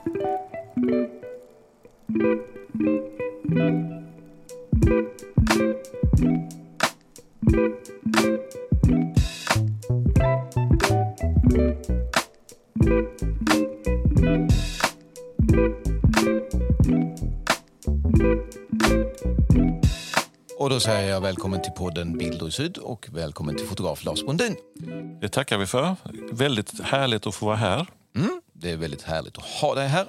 Och då säger jag välkommen till podden Bilder i Syd och välkommen till fotograf Lars Brundin. Det tackar vi för. Väldigt härligt att få vara här. Det är väldigt härligt att ha dig här.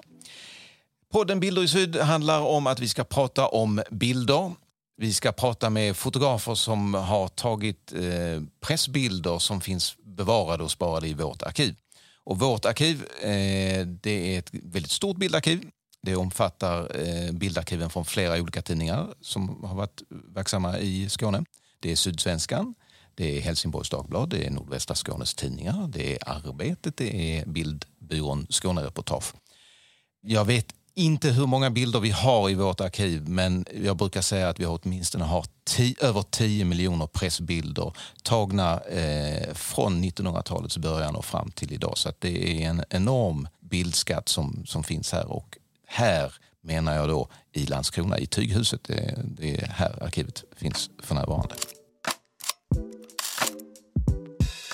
Podden Bilder i Syd handlar om att vi ska prata om bilder. Vi ska prata med fotografer som har tagit eh, pressbilder som finns bevarade och sparade i vårt arkiv. Och vårt arkiv eh, det är ett väldigt stort bildarkiv. Det omfattar eh, bildarkiven från flera olika tidningar som har varit verksamma i Skåne. Det är Sydsvenskan, det är Helsingborgs Dagblad, det är Nordvästra Skånes Tidningar, det är Arbetet, det är Bildbyrån Skånereportage. Jag vet inte hur många bilder vi har i vårt arkiv men jag brukar säga att vi åtminstone har ti, över 10 miljoner pressbilder tagna eh, från 1900-talets början och fram till idag. Så det är en enorm bildskatt som, som finns här och här menar jag då i Landskrona, i Tyghuset. Det, det är här arkivet finns för närvarande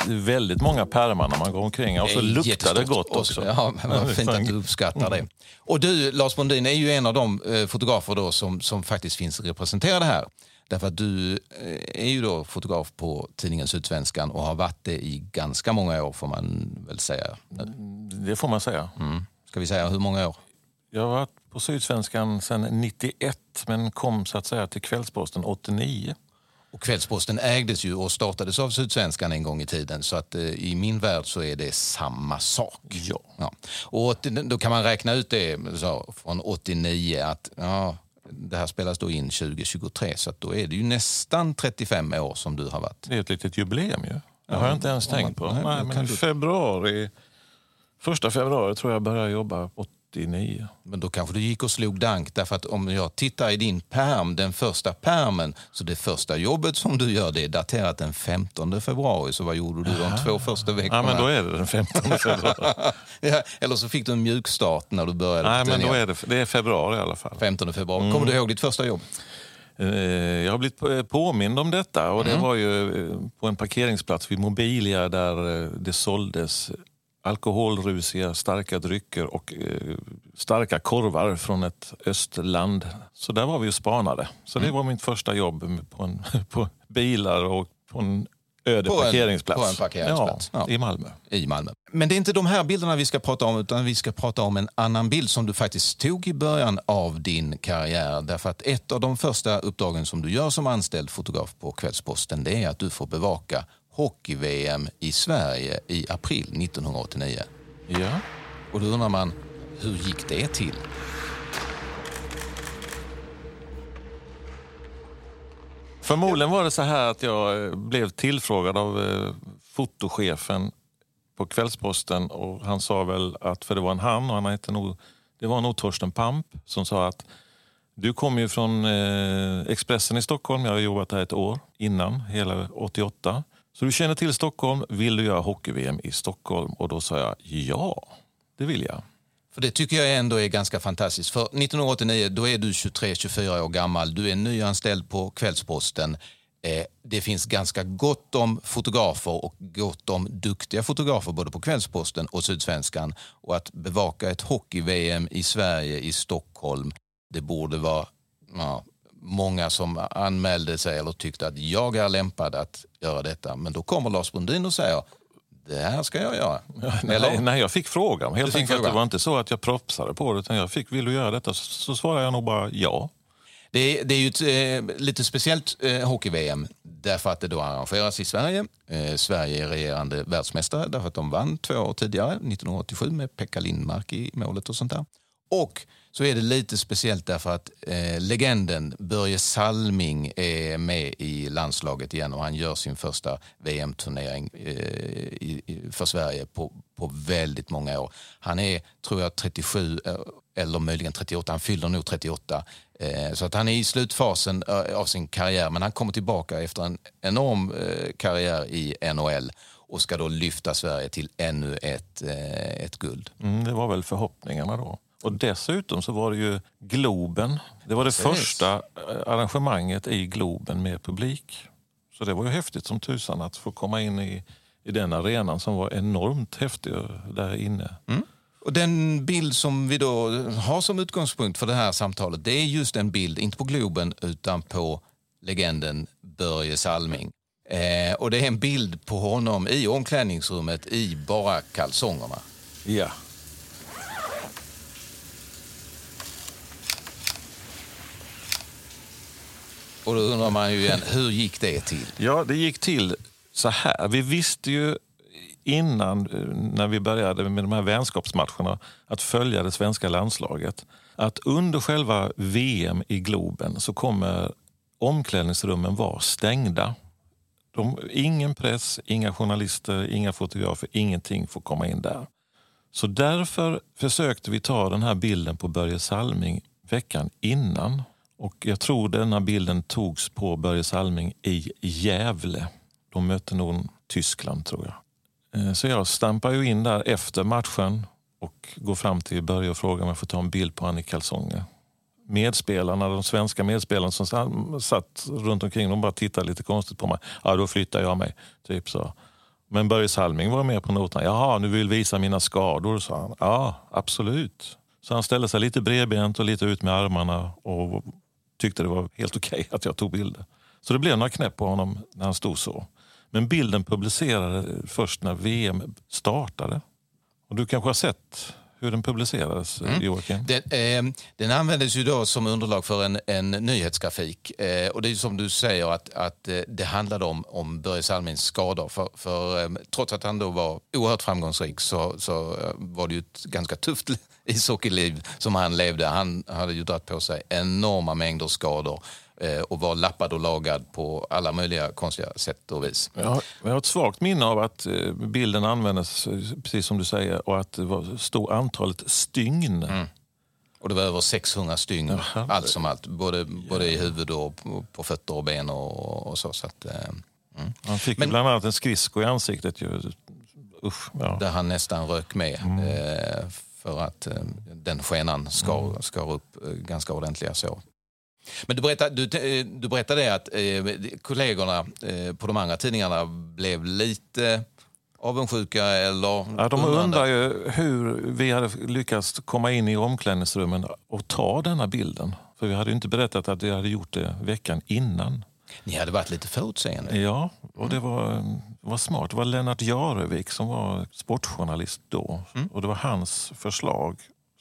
väldigt många pärmar när man går omkring och så luktar det gott också. Ja, men vad fint att du uppskattar det. Och du, Lars Brundin, är ju en av de eh, fotografer då som, som faktiskt finns representerade här. Därför att du eh, är ju då fotograf på tidningen Sydsvenskan och har varit det i ganska många år får man väl säga. Det får man säga. Mm. Ska vi säga hur många år? Jag har varit på Sydsvenskan sedan 91 men kom så att säga till Kvällsposten 89. Och Kvällsposten ägdes ju och startades av Sydsvenskan en gång i tiden så att eh, i min värld så är det samma sak. Ja. ja. Och då kan man räkna ut det så, från 89 att ja, det här spelas då in 2023 så då är det ju nästan 35 år som du har varit. Det är ett litet jubileum ju. Det ja, har jag inte ens tänkt på. Nej, Nej, februari, första februari tror jag började jobba 89. Men då kanske du gick och slog dank därför att om jag tittar i din perm, den första permen, så det första jobbet som du gör det är daterat den 15 februari. Så vad gjorde du de två första veckorna? Ja, men då är det den 15 februari. ja, eller så fick du en mjukstart när du började. Nej, men då är det, det är februari i alla fall. 15 februari. Mm. Kommer du ihåg ditt första jobb? Eh, jag har blivit påmind om detta och det mm. var ju eh, på en parkeringsplats vid Mobilia där eh, det såldes alkoholrusiga starka drycker och eh, starka korvar från ett östland. Så där var vi och spanade. Så det mm. var mitt första jobb på, en, på bilar och på en öde på parkeringsplats. En, på en parkeringsplats. Ja, ja. I Malmö. I Malmö. Men det är inte de här bilderna vi ska prata om utan vi ska prata om en annan bild som du faktiskt tog i början av din karriär. Därför att ett av de första uppdragen som du gör som anställd fotograf på Kvällsposten det är att du får bevaka hockey-VM i Sverige i april 1989. Ja. Och då undrar man, hur gick det till? Förmodligen var det så här att jag eh, blev tillfrågad av eh, fotochefen på Kvällsposten och han sa väl att, för det var en han och han hette nog, det var nog Torsten Pamp som sa att du kommer ju från eh, Expressen i Stockholm, jag har jobbat där ett år innan, hela 88. Så du känner till Stockholm, vill du göra hockey-VM i Stockholm? Och då sa jag ja, det vill jag. För Det tycker jag ändå är ganska fantastiskt. För 1989 då är du 23-24 år gammal, du är nyanställd på Kvällsposten. Eh, det finns ganska gott om fotografer och gott om duktiga fotografer både på Kvällsposten och Sydsvenskan. Och att bevaka ett hockey-VM i Sverige, i Stockholm, det borde vara ja, många som anmälde sig eller tyckte att jag är lämpad att göra detta. Men då kommer Lars Brundin och säger det här ska jag göra. Eller? Nej, jag fick frågan. Helt fick fråga. Det var inte så att jag propsade på det. Utan jag fick, vill du göra detta? Så svarade jag nog bara ja. Det är, det är ju ett eh, lite speciellt eh, hockey-VM därför att det då arrangeras i Sverige. Eh, Sverige är regerande världsmästare därför att de vann två år tidigare, 1987 med Pekka Lindmark i målet och sånt där. Och så är det lite speciellt därför att eh, legenden Börje Salming är med i landslaget igen och han gör sin första VM-turnering eh, för Sverige på, på väldigt många år. Han är, tror jag, 37 eh, eller möjligen 38. Han fyller nog 38. Eh, så att han är i slutfasen eh, av sin karriär men han kommer tillbaka efter en enorm eh, karriär i NHL och ska då lyfta Sverige till ännu ett, eh, ett guld. Mm, det var väl förhoppningarna då. Och dessutom så var det ju Globen. Det var det Precis. första eh, arrangemanget i Globen med publik. Så det var ju häftigt som tusan att få komma in i, i den arenan som var enormt häftig där inne. Och den bild som vi då har som utgångspunkt för det här samtalet det är just en bild, inte på Globen, utan på legenden Börje Salming. Eh, och det är en bild på honom i omklädningsrummet i bara kalsongerna. Ja. Och då undrar man ju igen, hur gick det till? Ja, det gick till så här. Vi visste ju innan, eh, när vi började med de här vänskapsmatcherna, att följa det svenska landslaget, att under själva VM i Globen så kommer omklädningsrummen vara stängda. De, ingen press, inga journalister, inga fotografer, ingenting får komma in där. Så därför försökte vi ta den här bilden på Börje Salming veckan innan. Och jag tror denna bilden togs på Börje Salming i Gävle. De mötte nog Tyskland tror jag. Eh, så jag stampar ju in där efter matchen och går fram till Börje och frågar om jag får ta en bild på honom i kalsonger. Medspelarna, de svenska medspelarna som satt runt omkring, de bara tittade lite konstigt på mig. Ja, då flyttar jag mig. Typ så. Men Börje Salming var med på noterna. Jaha, nu vill visa mina skador, sa han. Ja, absolut. Så han ställde sig lite bredbent och lite ut med armarna och tyckte det var helt okej att jag tog bilder. Så det blev några knäpp på honom när han stod så. Men bilden publicerades först när VM startade. Och du kanske har sett hur den publicerades, Joakim? Den, eh, den användes ju då som underlag för en, en nyhetsgrafik. Eh, och det är som du säger att, att eh, det handlade om, om Börje Salmings skador. För, för, eh, trots att han då var oerhört framgångsrik så, så eh, var det ju ett ganska tufft ishockeyliv som han levde. Han hade ju dragit på sig enorma mängder skador eh, och var lappad och lagad på alla möjliga konstiga sätt och vis. Jag har, jag har ett svagt minne av att eh, bilden användes, eh, precis som du säger, och att det var stod antalet stygn. Och det var över 600 stygn, Jaha. allt som allt. Både, både i huvud och på, på fötter och ben och, och så. så att, eh, mm. Han fick Men- bland annat en skridsko i ansiktet. Ju. Usch, ja. Där han nästan rök med. Mm. Eh, för att eh, den skenan skar, skar upp eh, ganska ordentliga så. Men du berättade, du, eh, du berättade att eh, kollegorna eh, på de andra tidningarna blev lite avundsjuka eller Ja, de undrar ju hur vi hade lyckats komma in i omklädningsrummen och ta denna bilden. För vi hade inte berättat att vi hade gjort det veckan innan. Ni hade varit lite förutseende. Ja, och det var, var smart. Det var Lennart Jarevik som var sportjournalist då. Och det var hans förslag.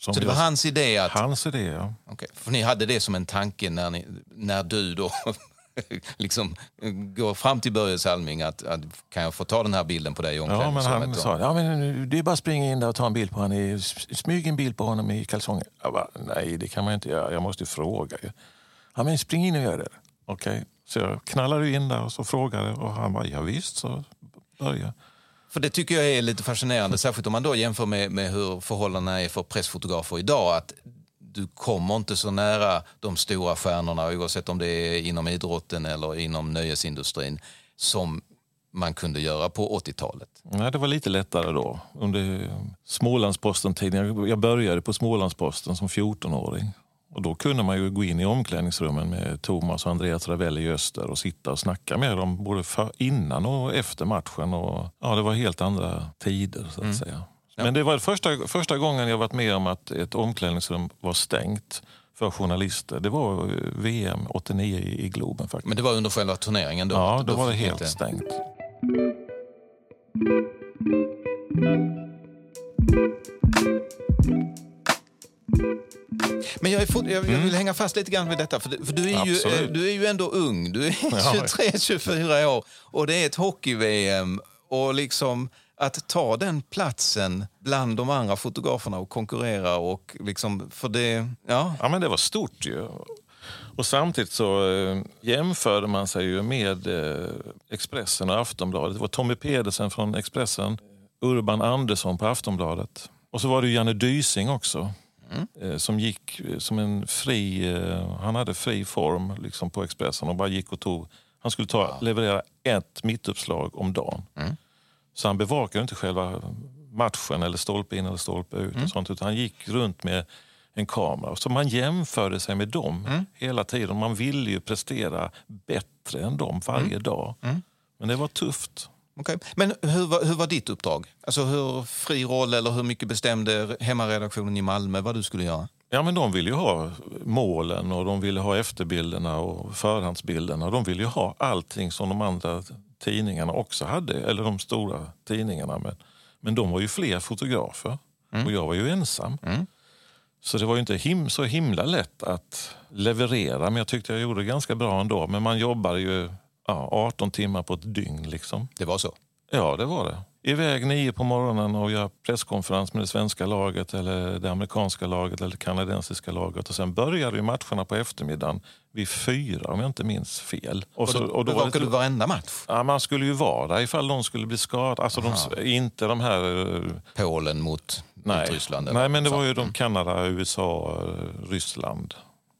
Som Så det var jag- hans idé att Hans idé, ja. Okej, För ni hade det som en tanke när, ni, när du då liksom går fram till Börje Salming att, att kan jag få ta den här bilden på dig i Ja, men han sa ja, men det är bara att springa in där och ta en bild på honom. i- Smyg en bild på honom i kalsonger. Jag bara, nej, det kan man inte göra. Jag måste ju fråga. Ja, men spring in och gör det. Okej, så jag knallade in där och så frågade och han bara, ja, visst, så började. För det tycker jag är lite fascinerande, särskilt om man då jämför med, med hur förhållandena är för pressfotografer idag. Att du kommer inte så nära de stora stjärnorna, oavsett om det är inom idrotten eller inom nöjesindustrin, som man kunde göra på 80-talet. Nej, det var lite lättare då. Under Smålandsposten-tiden. Jag började på Smålandsposten som 14-åring. Och då kunde man ju gå in i omklädningsrummen med Thomas och Andreas Ravelli i Öster och sitta och snacka med dem både för, innan och efter matchen. Och, ja, det var helt andra tider så att säga. Men det var första, första gången jag varit med om att ett omklädningsrum var stängt för journalister. Det var eh, VM 89 i Globen faktiskt. Men det var under själva turneringen då? Ja, då var det helt inte- stängt. Men jag, jag, jag vill hänga fast lite grann vid detta, för, du- för du, är ju, Absolut. du är ju ändå ung. Du är Ja. 23-24 år och det är ett hockey-VM. Och liksom att ta den platsen bland de andra fotograferna och konkurrera och liksom, för det, ja. Ja, men det var stort ju. Och samtidigt så eh, jämförde man sig ju med eh, Expressen och Aftonbladet. Det var Tommy Pedersen från Expressen, Urban Andersson på Aftonbladet. Och så var det Janne Dysing också. Eh, som gick eh, som en fri, eh, han hade fri form liksom på Expressen och bara gick och tog, han skulle ta, leverera ett mittuppslag om dagen. Så han bevakade inte själva matchen eller stolpe in eller stolpe ut. Och sånt, utan han gick runt med en kamera. Så man jämförde sig med dem hela tiden. Man ville ju prestera bättre än dem varje dag. Men det var tufft. Okej. Men hur var, hur var ditt uppdrag? Alltså hur fri roll eller hur mycket bestämde hemmaredaktionen i Malmö vad du skulle göra? Ja, men de ville ju ha målen och de ville ha efterbilderna och förhandsbilderna. De ville ju ha allting som de andra tidningarna också hade, eller de stora tidningarna. Men, men de var ju fler fotografer och jag var ju ensam. Så det var ju inte him så himla lätt att leverera, men jag tyckte jag gjorde det ganska bra ändå. Men man jobbar ju ja, 18 timmar på ett dygn. liksom. Det var så? Ja, det var det. Iväg nio på morgonen och göra presskonferens med det svenska laget eller det amerikanska laget eller det kanadensiska laget. Och sen började ju matcherna på eftermiddagen vid fyra om jag inte minns fel. Och så, och då var Bevakade det, du varenda match? ja, man skulle ju vara där ifall någon skulle bli skadad. Alltså de, inte de här... eh, Polen mot, Nej, mot Ryssland? eller nej men det var ju de Kanada, USA, eh, Ryssland.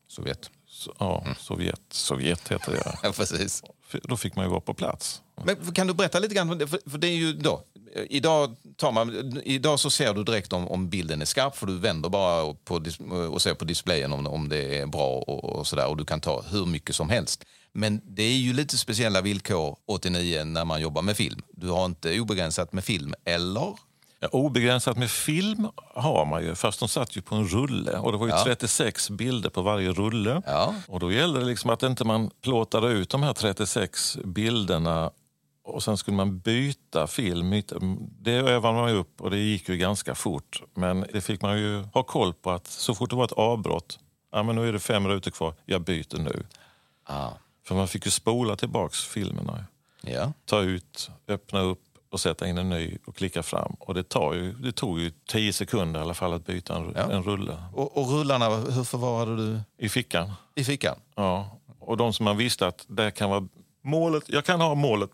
Sovjet. Ja, Sovjet. Sovjet heter det. Ja, precis. Då fick man ju vara på plats. Men kan du berätta lite grann? För, för det är ju då, idag, tar man, idag så ser du direkt om, om bilden är skarp för du vänder bara på, och ser på displayen om, om det är bra och, och sådär och du kan ta hur mycket som helst. Men det är ju lite speciella villkor 89 när man jobbar med film. Du har inte obegränsat med film, eller? Ja, obegränsat med film har man ju. Fast de satt ju på en rulle och det var ju Ja. 36 bilder på varje rulle. Ja. Och då gällde det liksom att inte man plåtade ut de här 36 bilderna och sen skulle man byta film. Det övade man upp och det gick ju ganska fort. Men det fick man ju ha koll på att så fort det var ett avbrott, ja men nu är det fem minuter kvar, jag byter nu. Ah. För man fick ju spola tillbaks filmerna. Ja. Ta ut, öppna upp och sätta in en ny och klicka fram. Och det, tar ju, det tog ju 10 sekunder i alla fall att byta en, Ja. en rulle Och, och rullarna, hur förvarade du i fickan. i fickan? Ja. Och de som man visste att det kan vara målet, jag kan ha målet,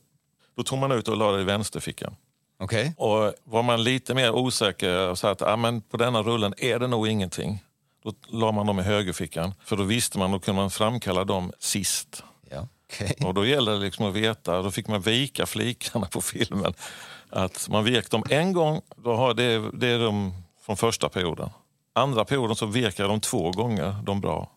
då tog man ut och la det i vänsterfickan. Okej. Och var man lite mer osäker och sa att ah, men på denna rullen är det nog ingenting. Då la man dem i högerfickan. För då visste man, då kunde man framkalla dem sist. Okay. Och då gäller det liksom att veta, då fick man vika flikarna på filmen. Att man vek dem en gång, då har det, det är de från första perioden. Andra perioden så vek jag dem två gånger, de bra.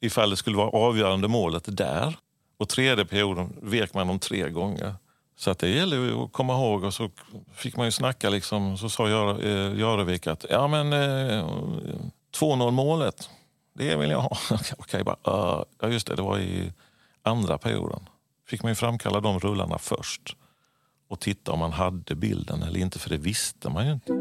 Ifall det skulle vara avgörande målet där. Och tredje perioden vek man dem tre gånger. Så att det gäller ju att komma ihåg och så fick man ju snacka liksom. Så sa Jörevik eh, att ja men eh, 2-0 målet, det vill jag ha. Okej, bara, uh, ja just det, det var i andra perioden. Fick man ju framkalla de rullarna först och titta om man hade bilden eller inte, för det visste man ju inte.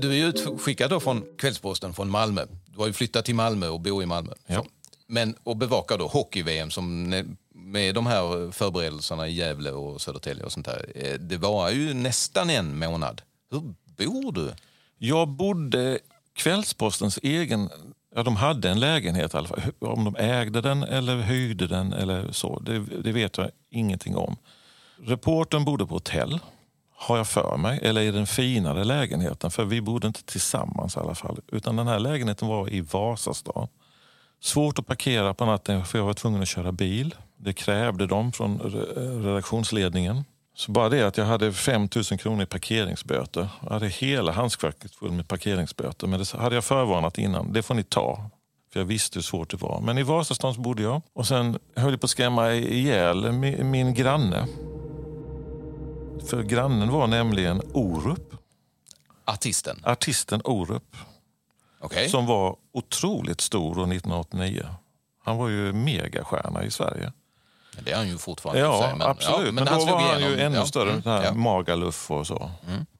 Du är ju utskickad då från Kvällsposten från Malmö. Du har ju flyttat till Malmö och bor i Malmö. Ja. Men och bevakar då hockey-VM som med de här förberedelserna i Gävle och Södertälje och sånt där. Eh, Det var ju nästan en månad. Hur bor du? Jag bodde Kvällspostens egen... Ja, de hade en lägenhet i alla fall. Om de ägde den eller hyrde den eller så, det, det vet jag ingenting om. Reportern bodde på hotell, har jag för mig. Eller i den finare lägenheten, för vi bodde inte tillsammans i alla fall. Utan den här lägenheten var i Vasastan. Svårt att parkera på natten för jag var tvungen att köra bil. Det krävde de från redaktionsledningen. Så bara det att jag hade 5 000 kronor i parkeringsböter. Jag hade hela handskfacket fullt med parkeringsböter. Men det hade jag förvarnat innan. Det får ni ta. För jag visste hur svårt det var. Men i Vasastan så bodde jag. Och sen höll jag på att skrämma ihjäl min, min granne. För grannen var nämligen Orup. Artisten? Artisten Orup. Okej. Som var otroligt stor år 1989. Han var ju megastjärna i Sverige. Det är han ju fortfarande. Ja, sig, men- absolut. ja, men, då slog var han ju ännu Ja. större. Mm. Den här Ja. Magaluf och så.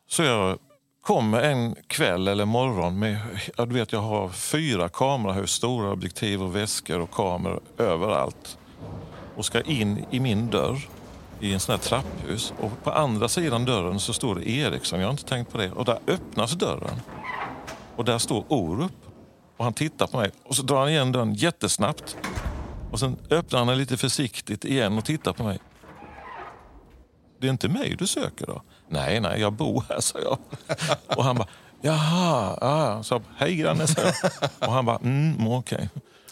Så jag kommer en kväll eller morgon med... Du vet, jag har fyra kamerahus, stora objektiv och väskor och kameror överallt. Och ska in i min dörr i en sån här trapphus. Och på andra sidan dörren så står det Eriksson. Jag har inte tänkt på det. Och där öppnas dörren. Och där står Orup. Och han tittar på mig. Och så drar han igen dörren jättesnabbt. Och sen öppnar han den lite försiktigt igen och tittar på mig. Det är inte mig du söker då? Nej, nej, jag bor här, sa jag. Och han bara, jaha, ja. Så, hej granne, sa jag. Och han bara, mm, okej.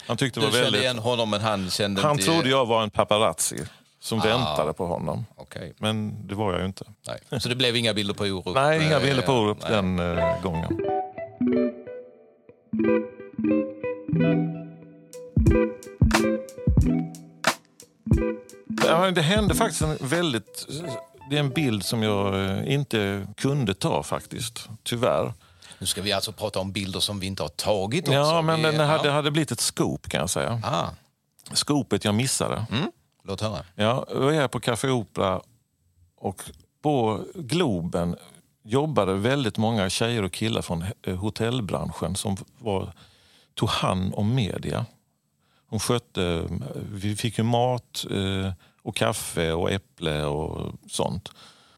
Han tyckte det Du var kände väldigt... igen honom men han kände Han inte... trodde jag var en paparazzi. som väntade på honom. Okej. Men det var jag ju inte. Nej. Så det blev inga bilder på Orup? Nej, inga bilder på Orup den eh, gången. Det hände faktiskt en väldigt... Det är en bild som jag eh, inte kunde ta faktiskt, tyvärr. Nu ska vi alltså prata om bilder som vi inte har tagit också. Ja, men den hade, ja. hade blivit ett scoop kan jag säga. Ah, Skopet jag missade. mm. Låt höra. Ja, jag är på Café Opera och på Globen jobbade väldigt många tjejer och killar från eh, hotellbranschen som var, tog hand om media. Hon skötte, vi fick ju mat eh, och kaffe och äpple och sånt.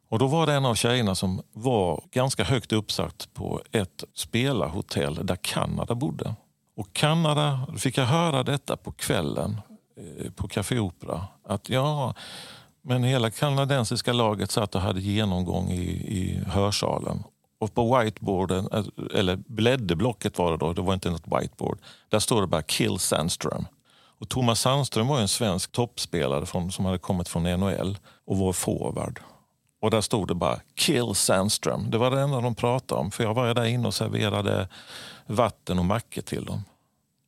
Och då var det en av tjejerna som var ganska högt uppsatt på ett spelarhotell där Kanada bodde. Och Kanada, då fick jag höra detta på kvällen eh, på Café Opera. Att ja, men hela kanadensiska laget satt och hade genomgång i, i hörsalen. Och på whiteboarden, eh, eller blädderblocket var det då, det var inte något whiteboard. Där står det bara Kill Sandström. Och Thomas Sandström var en svensk toppspelare från, som hade kommit från NHL och var forward. Och där stod det bara Kill Sandström. Det var det enda de pratade om. För jag var där inne och serverade vatten och mackor till dem.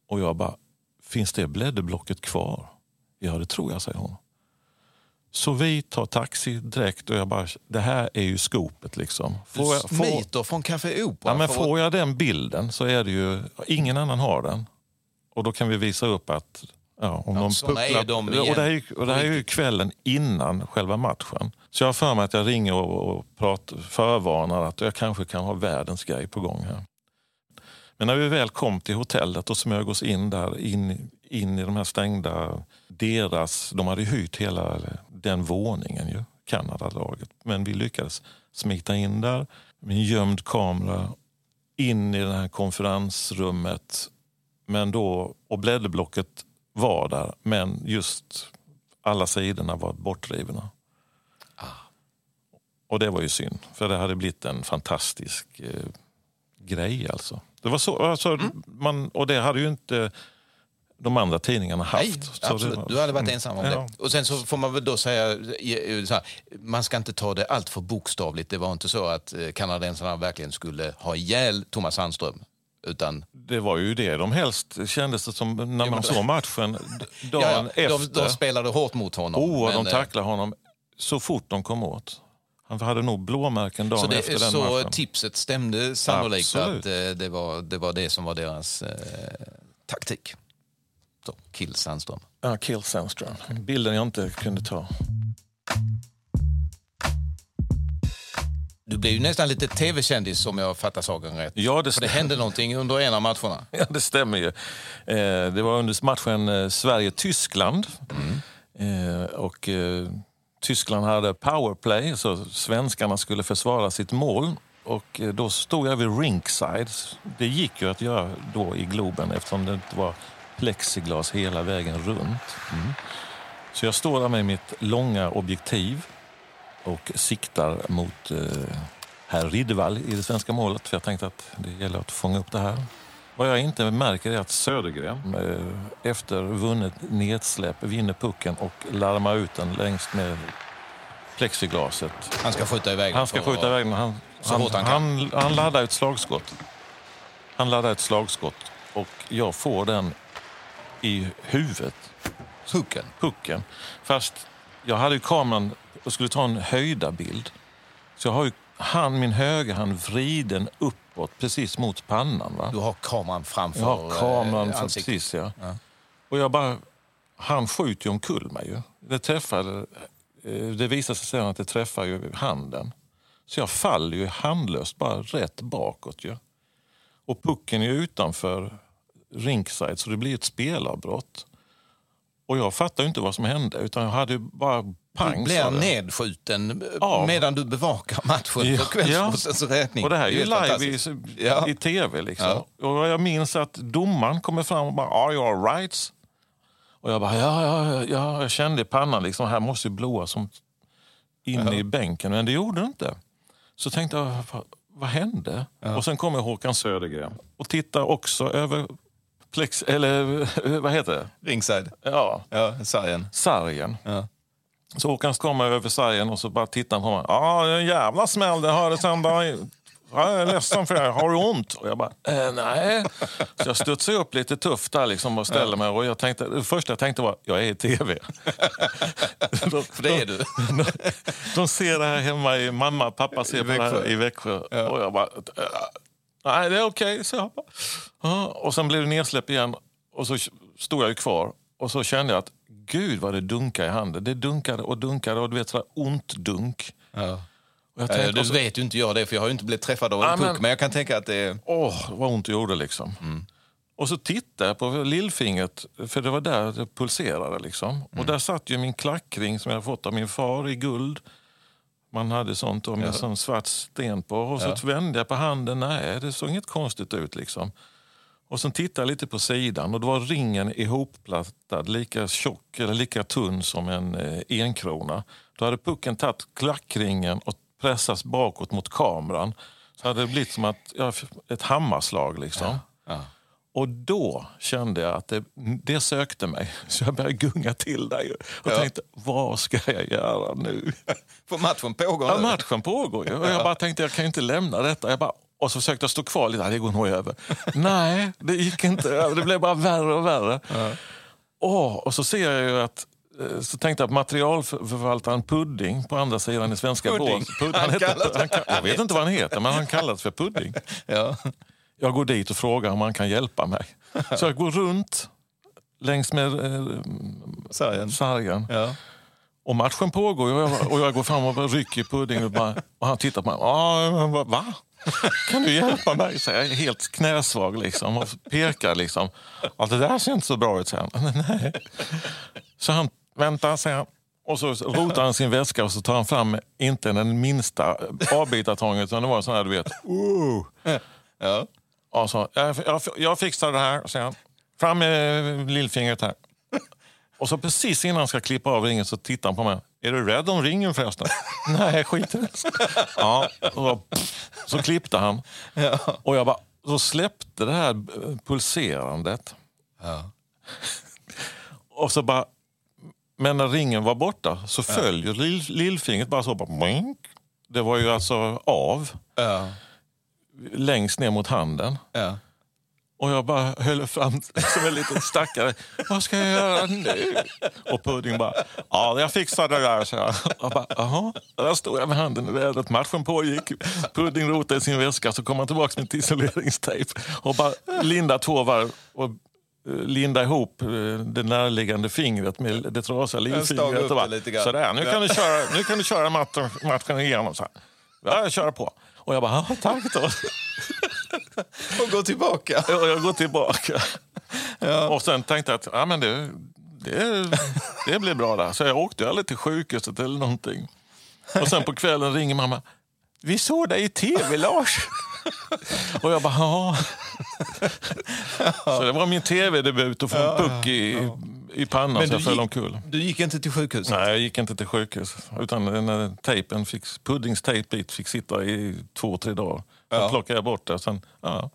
Och jag bara, finns det blädderblocket kvar? Ja, det tror jag, säger hon. Så vi tar taxi direkt och jag bara, det här är ju skopet liksom. Får jag, får, från Café Opera. ja, men får jag den bilden så är det ju, ingen annan har den. Och då kan vi visa upp att Ja, om Ja, är pucklar- de och det här är, ju- och det här är ju kvällen innan själva matchen. Så jag har för mig att jag ringer och, och pratar, förvarnar att jag kanske kan ha världens grej på gång här. Men när vi väl kom till hotellet och smög oss in där, in, in i de här stängda, deras, de hade hyrt hela den våningen ju, Kanadalaget. Men vi lyckades smita in där med en gömd kamera, in i det här konferensrummet. Men då, och blädderblocket var där, men just alla sidorna var bortrivna. Och det var ju synd, för det hade blivit en fantastisk eh, grej alltså. Det var så, alltså man, och det hade ju inte de andra tidningarna haft. Nej, absolut. var- Du hade varit Mm. ensam om Ja. det. Och sen så får man väl då säga, så här, man ska inte ta det allt för bokstavligt. Det var inte så att eh, kanadensarna verkligen skulle ha ihjäl Thomas Sandström. Utan Det var ju det de helst kändes det som när man såg matchen dagen ja, ja, efter. de, de spelade hårt mot honom. oh, men, de eh, tacklade honom så fort de kom åt. Han hade nog blåmärken dagen Så, det, efter den så matchen. tipset stämde sannolikt Absolut. att eh, det, var, det var det som var deras eh, taktik. Så, kill Sandström. Ja, Kill Sandström. Bilden jag inte kunde ta. Du blev ju nästan lite tv-kändis om jag fattar saken rätt. Ja, det, För det hände någonting under en av matcherna. Ja, det stämmer ju. Eh, det var under matchen eh, Sverige-Tyskland. Eh, och Tyskland hade powerplay, så svenskarna skulle försvara sitt mål. Och då stod jag vid ringside. Det gick ju att göra då i Globen eftersom det inte var plexiglas hela vägen runt. Så jag står där med mitt långa objektiv och siktar mot eh, herr Riddervall i det svenska målet. För jag tänkte att det gäller att fånga upp det här. Vad jag inte märker är att Södergren eh, efter vunnet nedsläpp vinner pucken och larmar ut den längs med plexiglaset. Han ska skjuta iväg Han ska skjuta iväg den. Han, han, han han, han, laddar ett slagskott. Han laddar ett slagskott och jag får den i huvudet Hooken. pucken. Fast jag hade ju kameran och skulle ta en höjda bild. Så jag har ju han, min högerhand vriden uppåt precis mot pannan. Va? Du har kameran framför Jag har kameran eh, ansiktet. precis, ja. Ja. Och jag bara... Han skjuter ju omkull mig ju. Det träffade... eh, Det visar sig sen att det träffar ju handen. Så jag faller ju handlöst bara rätt bakåt ju. Och pucken är utanför ringside så det blir ett spelavbrott. Och jag fattar ju inte vad som hände utan jag hade bara pang. Blir det. nedskjuten Ja. medan du bevakar matchen Ja. för Kvällspostens räkning. Och det här är ju live i. Ja. i tv. Liksom. Ja. Och jag minns att domaren kommer fram och bara “Are you all right?” Och jag bara ja, ja, ja, ja. Jag kände i pannan liksom, här måste ju blåa som in i bänken. Men det gjorde det inte. Så tänkte jag, vad, vad hände? Och sen kommer Håkan Södergren och tittar också över plex, eller vad heter det? Ringside. Ja, Ja, sargen. sargen. Ja. Så Håkan kommer över sargen och så bara tittar han på mig. Ja, en jävla smäll. Det hördes ända jag är ledsen för det. Har du ont? Och jag bara, eh, nej. Så jag studsade upp lite tufft där liksom och ställde mig. Och jag tänkte, det första jag tänkte var, jag är i tv. de, för det är du. De, de ser det här hemma, i, mamma och pappa ser på det här i Växjö. Ja. Och jag bara, nej det är okej. Okay. Och sen blev det nedsläpp igen. Och så stod jag ju kvar. Och så kände jag att, gud vad det dunkade i handen. Det dunkade och dunkade och du vet sådär ont dunk. Ja. Jag tänkte, du vet ju inte jag det, för jag har inte blivit träffad av en ja, puck. Men, men jag kan tänka att det... Åh, vad ont det gjorde liksom. Mm. Och så tittade jag på lillfingret, för det var där det pulserade. Liksom. Mm. Och där satt ju min klackring som jag fått av min far i guld. Man hade sånt då, med ja. sån svart sten på. Och så ja. vände jag på handen. Nej, det såg inget konstigt ut. liksom. Och sen tittade jag lite på sidan och då var ringen ihopplattad lika tjock eller lika tunn som en eh, enkrona. Då hade pucken tagit klackringen och pressas bakåt mot kameran så hade det blivit som att, ja, ett hammarslag. Liksom. Ja, ja. Och då kände jag att det, det sökte mig. Så jag började gunga till där och ja. tänkte, vad ska jag göra nu? För matchen pågår nu? Ja, matchen pågår ju. Och jag bara tänkte, jag kan inte lämna detta. Jag bara, och så försökte jag stå kvar lite, det går nog över. Nej, det gick inte över. Det blev bara värre och värre. Ja. Oh, och så ser jag ju att Eh, så tänkte jag på materialförvaltaren Pudding på andra sidan i svenska Pudding. Pudding. Han heter, han, jag vet inte vad han heter, men han kallas för Pudding. Ja. Jag går dit och frågar om han kan hjälpa mig. Så jag går runt längs med eh, sargen. sargen. Ja. Och matchen pågår och jag, och jag går fram och rycker Pudding och, bara, och han tittar på mig. Ah, va? Kan du hjälpa mig? Så jag är helt knäsvag liksom, och pekar. Liksom. Att det där ser inte så bra ut, säger han. Nej. Så han Vänta, säger han. Och så rotar han sin väska och så tar han fram inte den minsta avbitartången utan det var sån här du vet. Uh. Ja. Och så, jag, jag, jag fixar det här, säger han. Fram med lillfingret här. Och så precis innan han ska klippa av ringen så tittar han på mig. Är du rädd om ringen förresten? Nej, skit i det. Ja, så klippte han. Ja. Och jag bara, så släppte det här pulserandet. Ja. Och så bara men när ringen var borta så ja. följer lill, lillfingret bara så. Bara, det var ju alltså av. Ja. Längst ner mot handen. Ja. Och jag bara höll fram som en liten stackare. Vad ska jag göra nu? Och Pudding bara, ja jag fixar det där. Så jag. jag bara, Jaha. Där stod jag med handen i vädret. Matchen pågick. Pudding rotade i sin väska. Så kom han tillbaka med isoleringstejp och bara lindade två varv. Och linda ihop eh, det närliggande fingret med det trasiga lillfingret. Sådär, nu kan, du köra, nu kan du köra matchen, matchen igenom. Så här. Ja, jag kör på. Och jag bara, tack då. och går tillbaka. Ja, jag går tillbaka. Ja. Och sen tänkte jag att ja, men det, det, det blir bra där. Så jag åkte aldrig till sjukhuset eller någonting. Och sen på kvällen ringer mamma. Vi såg dig i tv, Lars. och jag bara, ja. så det var min tv-debut att få en puck i, i pannan så jag föll omkull. Du gick inte till sjukhuset? Nej, jag gick inte till sjukhus. Utan den tejpen fick, Puddings tejpbit fick sitta i två, tre dagar. Sen ja. plockade jag bort det. Sen, ja,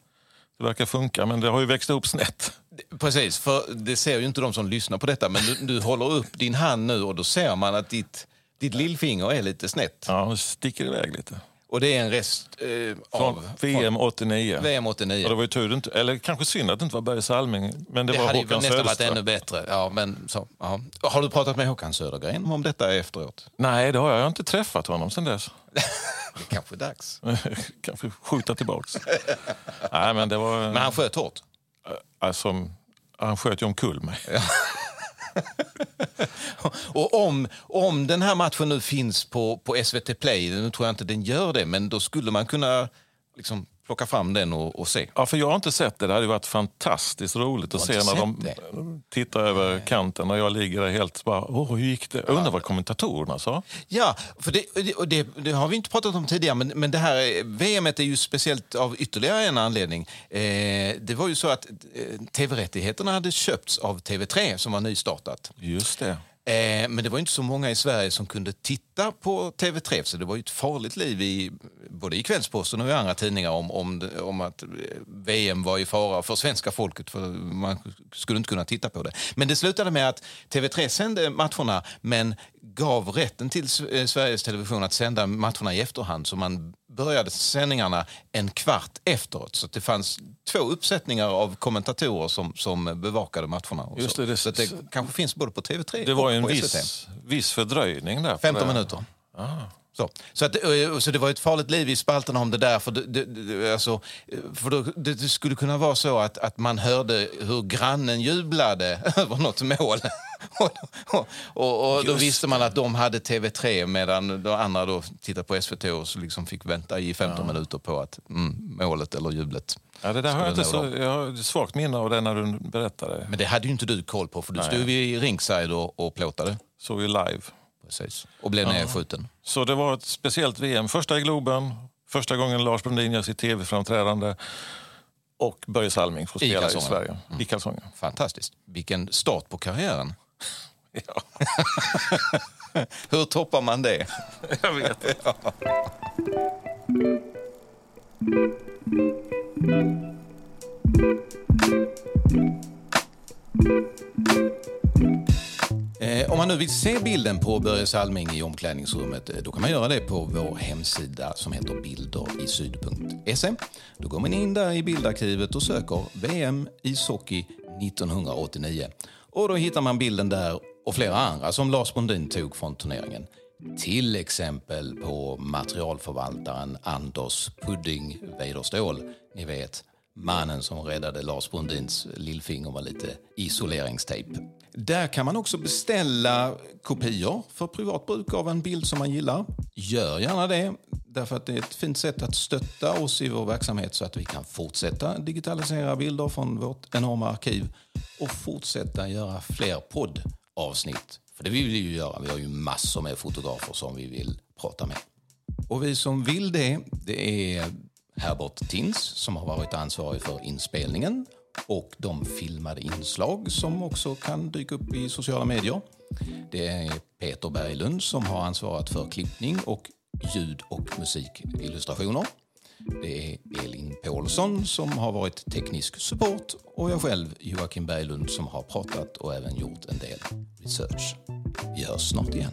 det verkar funka, men det har ju växt upp snett. Precis, för det ser ju inte de som lyssnar på detta. Men du, du håller upp din hand nu och då ser man att ditt, ditt lillfinger är lite snett. Ja, det sticker iväg lite. Och det är en rest eh, av... VM 89. VM 89. Och det var ju tur inte, eller kanske synd att det inte var Berg Salming, men det, det var hade Håkan nästan varit ännu bättre. Ja, men så, ja. Har du pratat med Håkan Södergren om detta efteråt? Nej, det har jag. Jag har inte träffat honom sen dess. det kanske är dags. kanske skjuta tillbaks. Nej, men, det var... men han sköt hårt? Alltså, han sköt ju omkull mig. och om, om den här matchen nu finns på, på SVT Play, nu tror jag inte den gör det, men då skulle man kunna liksom plocka fram den och, och, se. Ja, för jag har inte sett det. Det hade varit fantastiskt roligt att se när de det. tittar över kanten och jag ligger där helt bara, åh, hur gick det? Jag undrar vad kommentatorerna sa. Ja, för det, det, det, har vi inte pratat om tidigare, men, men det här VM är ju speciellt av ytterligare en anledning. Eh, det var ju så att eh, tv-rättigheterna hade köpts av TV3 som var nystartat. Just det. Eh, men det var inte så många i Sverige som kunde titta på TV3 så det var ju ett farligt liv i, både i Kvällsposten och i andra tidningar om, om, om att eh, VM var i fara för svenska folket för man skulle inte kunna titta på det. Men det slutade med att TV3 sände matcherna men gav rätten till eh, Sveriges Television att sända matcherna i efterhand så man började sändningarna en kvart efteråt. Så det fanns två uppsättningar av kommentatorer som, som bevakade matcherna. Och Just så. det, det- så det kanske finns både på TV3 Det var och en på viss, viss fördröjning där. på 15 det. minuter. Ah. Så, så, att, eh, så det var ett farligt liv i spalterna om det där. För, det, det, det, alltså, eh, för då, det, det skulle kunna vara så att, att man hörde hur grannen jublade över något mål. Och, och, och, då visste man att de hade TV3 medan de andra då tittade på SVT och så liksom fick vänta i 15 minuter på att mm, målet eller jublet. Ja, det där har jag, inte så, jag har svagt minne av det när du berättade. Men det hade ju inte du koll på för du Nej. stod i ringside och, och plåtade. Såg ju live. Precis. Och blev nedskjuten. Så det var ett speciellt VM. Första i Globen, första gången Lars Brundin gör sitt tv-framträdande och Börje Salming får I spela i, kalsonger. Sverige. I kalsonger. Fantastiskt. Vilken start på karriären. Ja, Hur toppar man det? jag vet. Eh, om man nu vill se bilden på Börje Salming i omklädningsrummet eh, då kan man göra det på vår hemsida som heter bilderiSyd.se. Då går man in där i bildarkivet och söker VM ishockey 1989. Och då hittar man bilden där och flera andra som Lars Bondin tog från turneringen. Till exempel på materialförvaltaren Anders Pudding Weiderståhl. Ni vet, mannen som räddade Lars Brundins lillfinger med lite isoleringstejp. Där kan man också beställa kopior för privat bruk av en bild som man gillar. Gör gärna det, därför att det är ett fint sätt att stötta oss i vår verksamhet så att vi kan fortsätta digitalisera bilder från vårt enorma arkiv och fortsätta göra fler poddavsnitt. För det vill vi ju göra. Vi har ju massor med fotografer som vi vill prata med. Och vi som vill det, det är Herbert Tins som har varit ansvarig för inspelningen och de filmade inslag som också kan dyka upp i sociala medier. Det är Peter Berglund som har ansvarat för klippning och ljud och musikillustrationer. Det är Elin Paulsson som har varit teknisk support och jag själv, Joakim Berglund, som har pratat och även gjort en del research. Vi hörs snart igen.